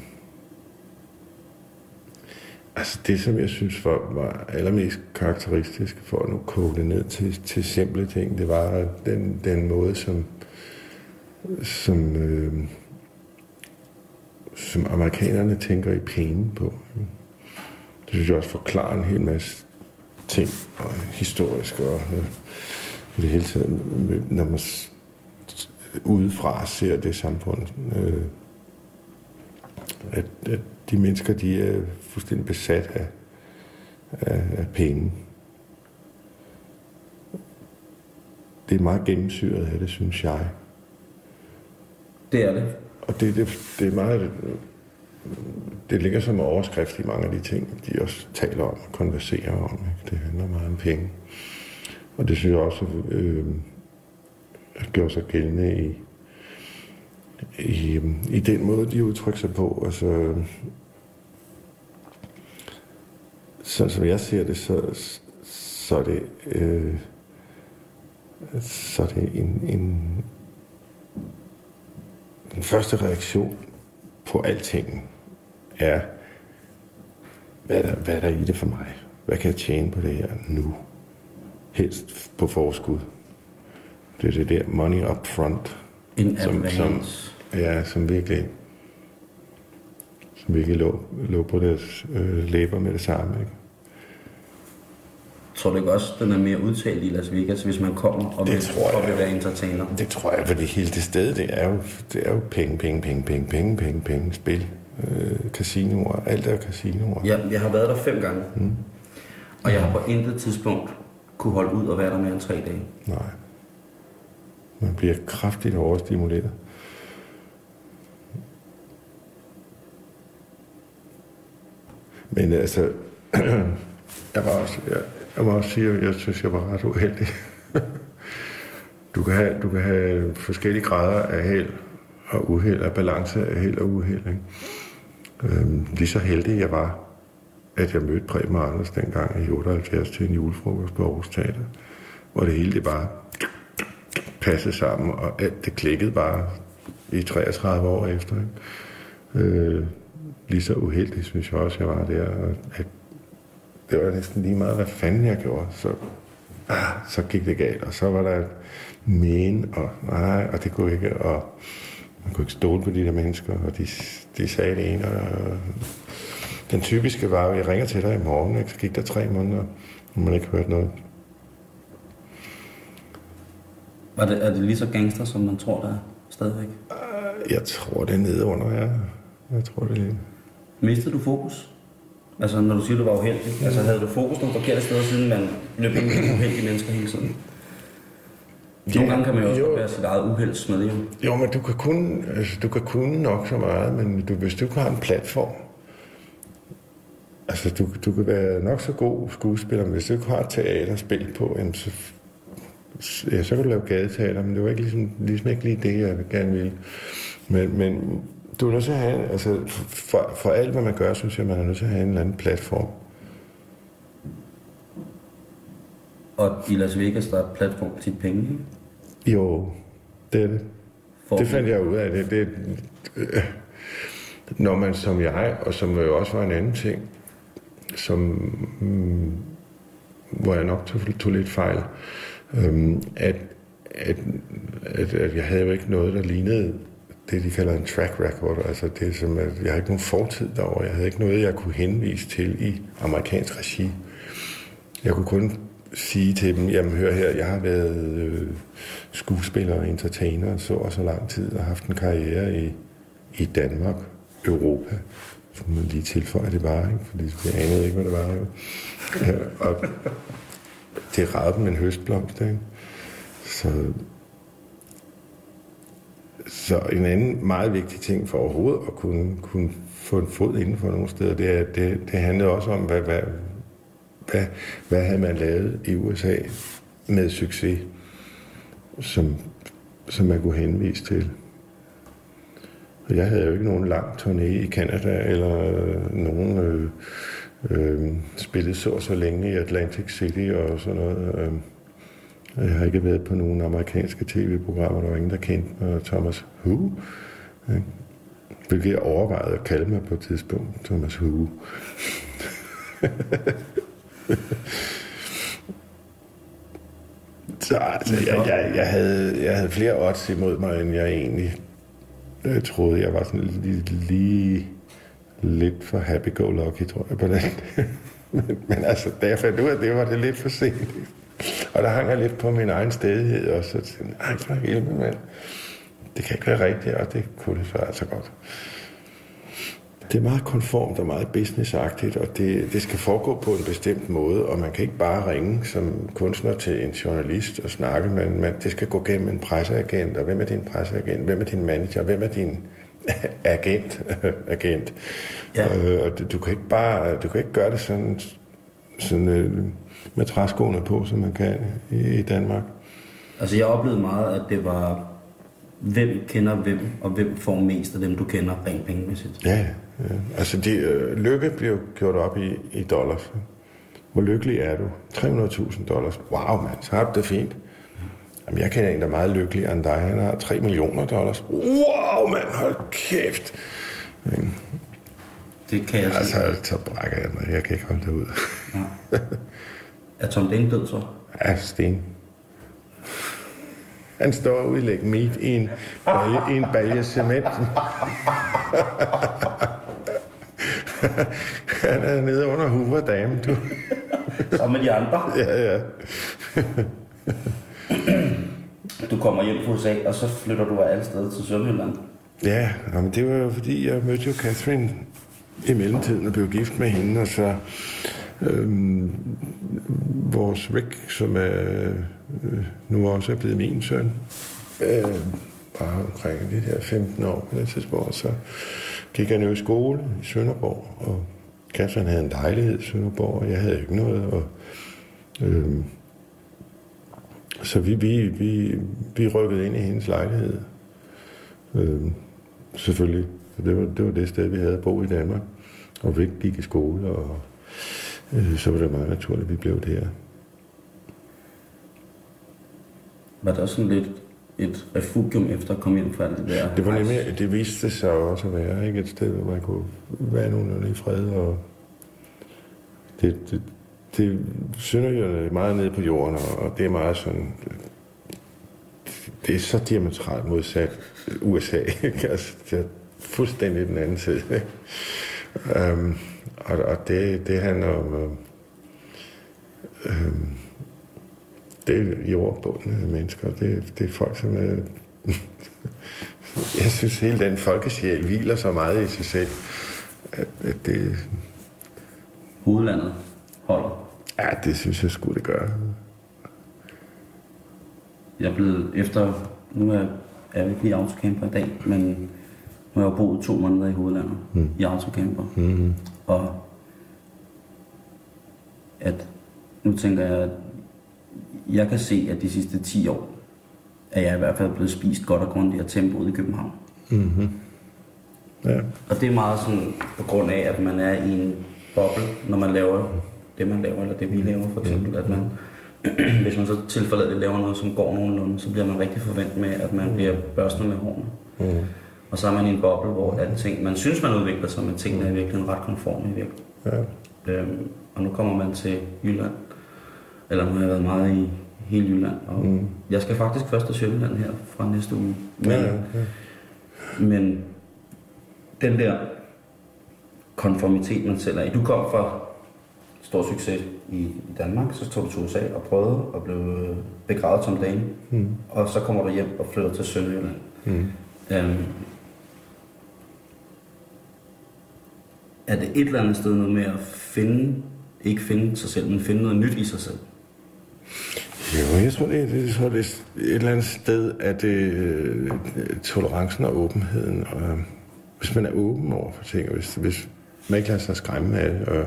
Altså det, som jeg synes var, var allermest karakteristisk for at nu koge det ned til, til simple ting, det var den, den måde, som, som, øh, som amerikanerne tænker i penge på. Det synes jeg også forklarer en hel masse ting, og historisk og øh, i det hele taget, når man udefra ser det samfund, øh, at, at de mennesker, de er fuldstændig besat af, af, af penge. Det er meget gennemsyret af det, synes jeg. Det er det. Og det, det, det er meget... Det ligger som overskrift i mange af de ting, de også taler om og konverserer om. Ikke? Det handler meget om penge. Og det synes jeg også øh, gjorde sig gældende i, i, i den måde, de udtrykker sig på. Altså, så som jeg ser det, så, så er det, øh, så er det en, en, den første reaktion på alting er, hvad er, der, hvad er der i det for mig? Hvad kan jeg tjene på det her nu? Helst på forskud. Det er det der money up front. En som, som, advance. ja, som virkelig, som virkelig lå, lå på deres øh, læber med det samme. Ikke? Tror du ikke også, den er mere udtalt i Las Vegas, hvis man kommer og Det vil, tror jeg. og vil være entertainer? Det tror jeg, fordi hele det sted, det er jo, det er jo penge, penge, penge, penge, penge, penge, penge, spil, øh, casinoer, alt er casinoer. Ja, jeg har været der fem gange. Mm. Og jeg har på intet tidspunkt kunne holde ud og være der mere end tre dage. Nej. Man bliver kraftigt overstimuleret. Men altså, jeg, var også, jeg, jeg må også sige, at jeg synes, jeg var ret uheldig. du, kan have, du kan have forskellige grader af held og uheld, af balance af held og uheld. Ikke? Øhm, lige så heldig jeg var, at jeg mødte Preben Anders dengang i 78 til en julefrokost på Aarhus Teater, hvor det hele det bare passede sammen, og alt det klikkede bare i 33 år efter. Ikke? Øh, lige så uheldig synes jeg også, jeg var der. At det var næsten lige meget, hvad fanden jeg gjorde. Så, ah, så gik det galt, og så var der men, og nej, og det kunne ikke, og man kunne ikke stole på de der mennesker, og de, de sagde det ene, og den typiske var jo, jeg ringer til dig i morgen, ikke? så gik der tre måneder, og man ikke hørte noget. Var det, er det lige så gangster, som man tror, der er stadigvæk? Jeg tror, det er nede under, ja. Jeg tror, det er lidt. Mistede du fokus? Altså, når du siger, du var uheldig. Altså, havde du fokus nogle forkerte steder, siden man løb ind i uheldige mennesker hele tiden? Nogle gange kan man jo også være sit eget uheldsmed, jo. Jo, men du kan kun, altså, du kan kunne nok så meget, men du, hvis du ikke har en platform, altså du, du kan være nok så god skuespiller, men hvis du ikke har teaterspil på, jamen, så, ja, så kan du lave gadeteater, men det var ikke ligesom, ligesom ikke lige det, jeg gerne ville. Men, men du er nødt til at have, altså for, for alt, hvad man gør, synes jeg, man er nødt til at have en eller anden platform. Og i Las Vegas, der er platform til penge, ikke? Jo, det er det. For Det fandt jeg ud af. Det, det, øh, når man som jeg, og som jo også var en anden ting, som, mm, hvor jeg nok tog, tog lidt fejl, øhm, at, at, at, at jeg havde jo ikke noget, der lignede det, de kalder en track record. Altså det, som, at jeg har ikke nogen fortid derover. Jeg havde ikke noget, jeg kunne henvise til i amerikansk regi. Jeg kunne kun sige til dem, jamen hør her, jeg har været øh, skuespiller og entertainer så og så lang tid og haft en karriere i, i Danmark, Europa. Så må lige tilføje det bare, ikke? fordi jeg anede ikke, hvad det var. Jo. Ja, og det ragede dem en høstblomst. Ikke? Så, så en anden meget vigtig ting for overhovedet at kunne, kunne få en fod inden for nogle steder, det, er, det, det handlede også om, hvad, hvad, hvad, hvad havde man lavet i USA med succes, som, som man kunne henvise til. Og jeg havde jo ikke nogen lang turné i Canada, eller øh, nogen øh, øh, spillet så og så længe i Atlantic City og sådan noget. Øh. Jeg har ikke været på nogen amerikanske tv-programmer, der var ingen, der kendte mig. Thomas Hu. Øh, hvilket jeg overvejede at kalde mig på et tidspunkt. Thomas Hu. Så altså, jeg, jeg, jeg, havde, jeg havde flere odds imod mig, end jeg egentlig jeg troede. Jeg var sådan lige, lige lidt for happy-go-lucky, tror jeg, på den. men, men altså, da jeg fandt ud af det, var det lidt for sent. Og der hang jeg lidt på min egen stedighed også. Så tænkte jeg, for helvede, mand. Det kan ikke være rigtigt, og det kunne det så altså godt. Det er meget konformt og meget businessagtigt, og det, det skal foregå på en bestemt måde, og man kan ikke bare ringe som kunstner til en journalist og snakke, men man, det skal gå gennem en presseagent, og hvem er din presseagent, hvem er din manager, hvem er din agent, agent. Ja. Øh, og det, du kan ikke bare, du kan ikke gøre det sådan, sådan øh, med træskoene på, som man kan i, i Danmark. Altså jeg oplevede meget, at det var, hvem kender hvem, og hvem får mest af dem, du kender rent pengemæssigt. Ja, ja. altså de, øh, lykke bliver gjort op i, i dollars. Hvor lykkelig er du? 300.000 dollars. Wow, mand, så har du det fint. Jamen, jeg kender en, der er meget lykkeligere end dig. Han har 3 millioner dollars. Wow, mand, hold kæft. Men, Det kan jeg altså, altså... så brækker jeg mig. Jeg kan ikke holde det ud. Er Tom Dane død så? Ja, Sten. Han står og udlægger meat i en balje, i en balje cement. Han er nede under Hoover Dam, du. Sammen med de andre. Ja, ja. Du kommer hjem fra USA, og så flytter du alle steder til Sønderjylland. Ja, jamen, det var jo fordi, jeg mødte jo Catherine i mellemtiden og blev gift med hende, og så øhm, vores Rick, som er, øh, nu også er blevet min søn, øh, var omkring de her 15 år på det tidspunkt, så gik han jo i skole i Sønderborg, og Catherine havde en lejlighed i Sønderborg, og jeg havde ikke noget, og øh, så vi, vi, vi, vi rykkede ind i hendes lejlighed. Øh, selvfølgelig. Det var, det var det sted, vi havde bo i Danmark. Og vi gik i skole, og øh, så var det meget naturligt, at vi blev der. Var det også sådan lidt et refugium efter at komme hjem fra alt det der? Det var nemlig, det viste sig også at være ikke? et sted, hvor man kunne være nogenlunde i fred. Og det, det, det Sønderjylland er meget nede på jorden, og, det er meget sådan... Det er så diametralt modsat USA. Altså, det fuldstændig den anden side. Um, og, og det, det handler om... Um, det er jordbundne mennesker. Det, det er folk, som er... Jeg synes, hele den folkesjæl hviler så meget i sig selv, at, at det, Hovedlandet holder. ja, det synes jeg skulle det gøre. Jeg er blevet efter... Nu er jeg ikke lige autocamper i dag, men nu har jeg boet to måneder i hovedlandet mm. i autocamper. Mm-hmm. Og at nu tænker jeg, at jeg kan se, at de sidste 10 år, er jeg i hvert fald blevet spist godt og grundigt af tempoet i København. Ja. Og det er meget sådan på grund af, at man er i en boble, når man laver det, man laver, eller det, vi laver for eksempel. At man, hvis man så tilforladeligt laver noget, som går nogenlunde, så bliver man rigtig forventet med, at man bliver børstet med hårene. Mm. Og så er man i en boble, hvor alting, man synes, man udvikler sig, men tingene er i virkeligheden ret konforme i virkeligheden. Ja. Øhm, og nu kommer man til Jylland. Eller nu har jeg været meget i hele Jylland. Og mm. Jeg skal faktisk først til Sjælland her fra næste uge. Men, Ja, ja, men den der konformitet, man selv er i. Du kom fra stor succes i, Danmark, så tog du til USA og prøvede og blev øh, begravet som dame. Mm. Og så kommer du hjem og flytter til Sønderjylland. Mm. Øhm, er det et eller andet sted noget med at finde, ikke finde sig selv, men finde noget nyt i sig selv? Jo, jeg tror, det, det, jeg tror, det er et eller andet sted, at det, øh, tolerancen og åbenheden, og hvis man er åben over for ting, og hvis, hvis man ikke lader sig skræmme af det, og,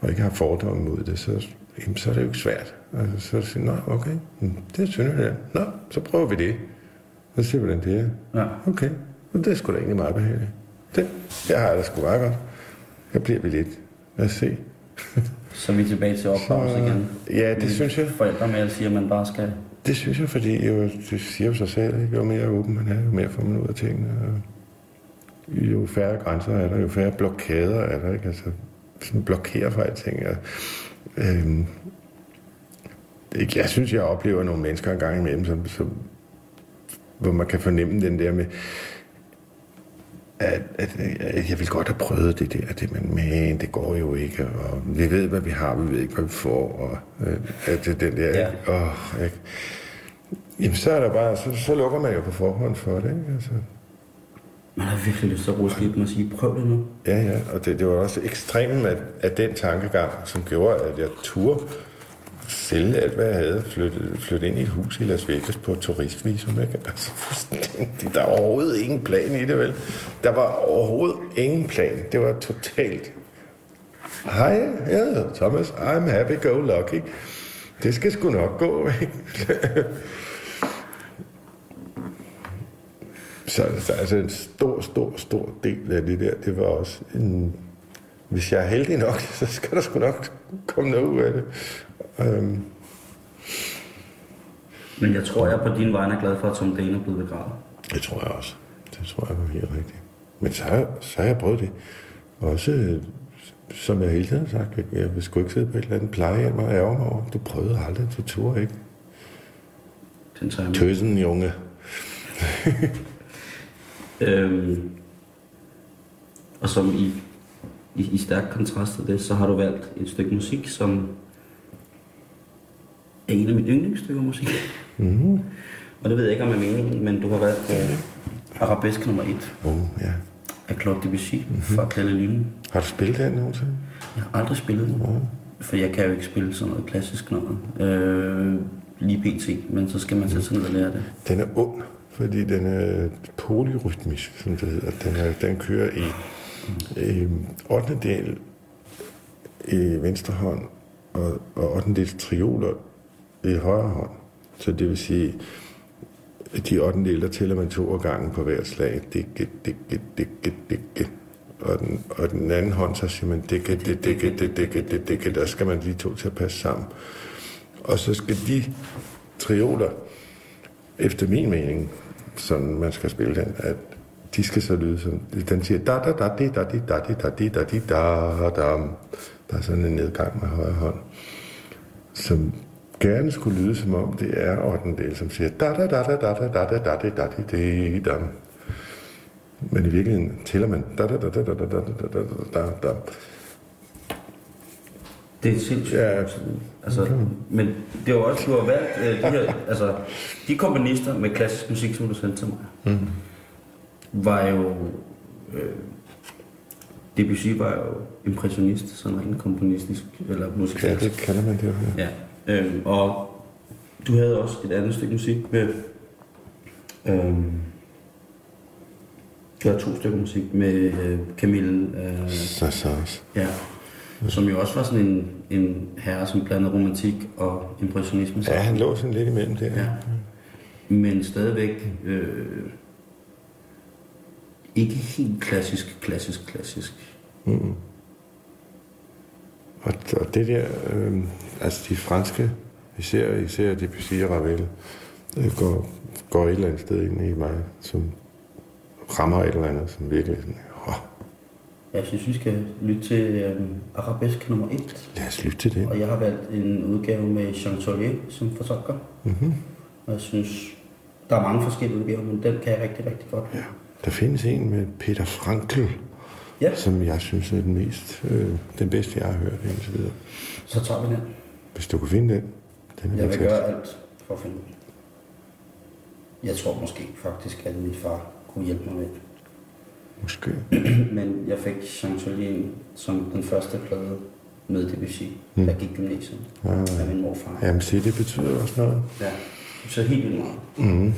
og ikke har fordomme mod det, så, jamen, så er det jo ikke svært. Altså, så er det okay, mm, det er Sønderjylland. Nå, så prøver vi det. Så ser vi, hvordan det er. Ja. Okay, og det er sgu da egentlig meget behageligt. Det, jeg har det sgu meget godt. Jeg bliver vi lidt. Lad os se. Så er vi tilbage til opdragelse igen. Ja, det synes jeg. Forældre med at sige, at man bare skal... Det synes jeg, fordi jo, det siger jo sig selv, ikke? jo mere åben man er, jo mere får man ud af tingene. Og jo færre grænser er der, jo færre blokader er der. Ikke? Altså, sådan blokerer for alting. Og, øhm, ikke, jeg synes, jeg oplever nogle mennesker en gang imellem, som, som, hvor man kan fornemme den der med, at, at, at jeg vil godt have prøvet det der, det, men man, det går jo ikke, og vi ved, hvad vi har, vi ved ikke, hvad vi får, og øh, at det, den der, Ja. ikke? Åh, ikke? Jamen, så er der bare, så, så lukker man jo på forhånd for det, ikke? Altså, Man har virkelig lyst til at ruske dem og sige, prøv det nu. Ja, ja, og det, det var også ekstremen af, af den tankegang, som gjorde, at jeg turde sælge alt, hvad jeg havde, flytte, flytte ind i et hus i Las Vegas på turistvisum. Ikke? Altså, fuldstændig. Der var overhovedet ingen plan i det, vel? Der var overhovedet ingen plan. Det var totalt... Hej, jeg hedder Thomas. I'm happy go lucky. Det skal sgu nok gå, ikke? Så så altså en stor, stor, stor del af det der, det var også en... Hvis jeg er heldig nok, så skal der sgu nok komme noget ud af det. Øhm, Men jeg tror, jeg på din vej er glad for, at Tom Dane er blevet begravet. det tror jeg også. Det tror jeg var helt rigtigt. Men så har, så har jeg prøvet det. Også, øh, som jeg hele tiden har sagt, jeg vil sgu ikke sidde på et eller andet plejehjem og ærge mig over. Du prøvede aldrig, du turde ikke. Den tager jeg. Tøsen, junge. Øhm, og som i, i, i stærk kontrast til det, så har du valgt et stykke musik, som er en af mine yndlingsstykker musik. Mm-hmm. Og det ved jeg ikke, om jeg mener, men du har valgt uh, Arabesk nummer 1 Åh, oh, ja. af Claude Debussy mm-hmm. fra Claire Lune. Har du spillet den nogensinde? Jeg har aldrig spillet den, for jeg kan jo ikke spille sådan noget klassisk noget. Øh, lige pt, men så skal man sætte sig ned og lære det. Den er ond, fordi den er polyrytmisk, som det hedder. Den, er, den kører i, i 8. del i venstre hånd og, og 8. del trioler i højre hånd. Så det vil sige, at de 8. del, der tæller man to gange på hver slag. Dikke, dikke, dikke, dikke. Og den, og den anden hånd, så siger man dikke, dikke, dikke, dikke, dikke, dikke. Der skal man lige to til at passe sammen. Og så skal de trioler, efter min mening, sådan man skal spille den, at de skal så lyde som, den siger da da da di da di da di da di da di da da Der er sådan en nedgang med højre hånd, som gerne skulle lyde som om det er 8. del, som siger da da da da da da da da da da da di da Men i virkeligheden tæller man da da da da da da da da da da da Det er sindssygt. Ja. Altså, men det var også, du har valgt øh, de her, altså, de komponister med klassisk musik, som du sendte til mig, mm. var jo, øh, Debussy var jo impressionist, sådan rent komponistisk, eller Ja, musikalsk. det kalder man det jo. Ja. Ja, øhm, og du havde også et andet stykke musik med... Øhm, du havde to stykker musik med øh, Camille, øh, også. ja, som jo også var sådan en, en herre, som blandede romantik og impressionisme. Ja, han lå sådan lidt imellem der. ja. Men stadigvæk øh, ikke helt klassisk, klassisk, klassisk. Og, og det der, øh, altså de franske, især, især Debussy og Ravel, øh, går, går et eller andet sted ind i mig, som rammer et eller andet, som virkelig sådan, åh, Jeg synes, vi skal lytte til øh, Arabesk nummer 1. lad os lytte til det. Og jeg har valgt en udgave med Jean Tollier som fortolker. Mm-hmm. Og jeg synes, der er mange forskellige udgaver, men den kan jeg rigtig, rigtig godt lide. Der findes en med Peter Frankl, Ja, som jeg synes er den mest, øh, den bedste, jeg har hørt indtil videre. så tager vi den. Hvis du kan finde den, den er Jeg vil gøre alt for at finde den. Jeg tror måske faktisk, at min far kunne hjælpe mig med det. Måske. Men jeg fik Jean Tollier som den første plade med Debussy, mm. jeg gik gymnasiet Ah. af min morfar. Jamen se, det betyder også noget. Ja, så helt vildt meget. Thank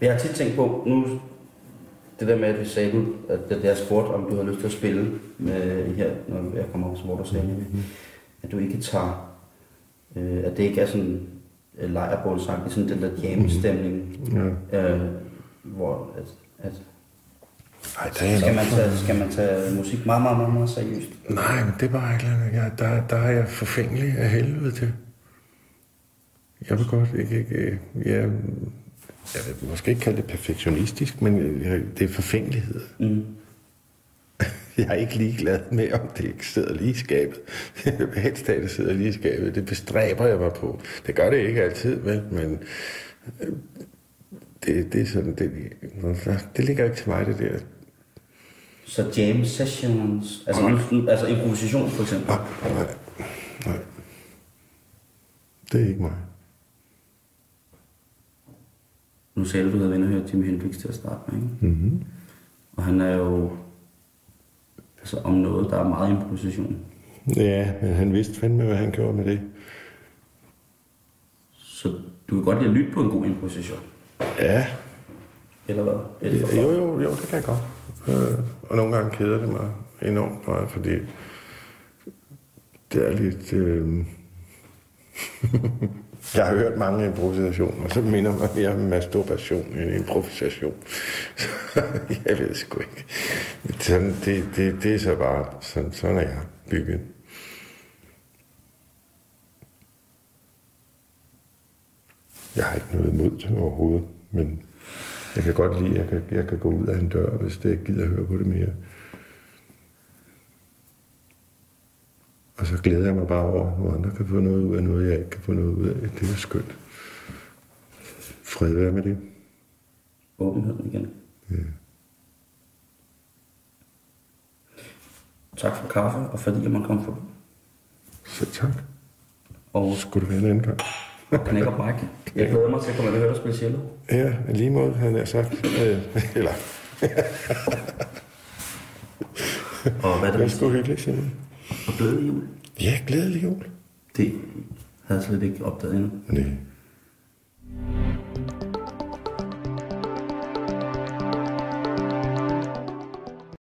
Jeg har tit tænkt på, nu det der med, at vi sagde, at det jeg spurgte, om du har lyst til at spille med her, når jeg kommer op, så hvor du sagde, mm-hmm. at du ikke tager, øh, at det ikke er sådan øh, lejrbålsang, det er sådan den der jam-stemning, Ja. øh, hvor at, at Ej, der er skal, man tage, skal man tage musik meget, meget, meget, meget seriøst. Nej, men det er bare ikke. Jeg, der, der er jeg forfængelig af helvede til. Jeg vil godt ikke... ikke jeg, jeg vil måske ikke kalde det perfektionistisk, men jeg, det er forfængelighed. Mm. Jeg er ikke ligeglad med, om det ikke sidder lige i skabet. Jeg vil helst have, det sidder lige i skabet. Det bestræber jeg mig på. Det gør det ikke altid, vel, men øh, det, det er sådan, det, det ligger ikke til mig, det der. Så jam sessions, altså, nu- altså improvisation for eksempel. Nej, nej, nej. Det er ikke mig. Nu sagde du, at du havde været hørt Jimi Hendrix til at starte med, ikke? Mm-hmm. Og han er jo altså om noget, der er meget improvisation. Ja, men han vidste fandme, hvad han gjorde med det. Så du kan godt lide at lytte på en god improvisation. Ja, Eller hvad? Er det for jo, jo, jo, det kan jeg godt. Øh, og nogle gange keder det mig enormt meget, fordi det er lidt... Øh... jeg har hørt mange improvisationer, og så minder mig mere om masturbation end improvisation. Jeg ved sgu ikke. Sådan, det, det, det er så bare... Sådan, sådan er jeg bygget. Jeg har ikke noget imod det overhovedet, men jeg kan godt lide, at jeg kan, jeg kan gå ud af en dør, hvis det ikke gider at høre på det mere. Og så glæder jeg mig bare over, hvor andre kan få noget ud af noget, jeg ikke kan få noget ud af. Det er skønt. Fred være med det. åbenheden igen? Ja. Tak for kaffe, og fordi jeg måtte komme forbi. Så tak. Og Skulle det være en anden gang? knæk og bræk. Jeg glæder mig til at komme og høre dig spille cello. Ja, lige måde, han har sagt. Øh, eller, Og hvad er det, det er sgu hyggeligt, Simon. Og glædelig jul. Ja, glædelig jul. Det havde jeg slet ikke opdaget endnu. Nej.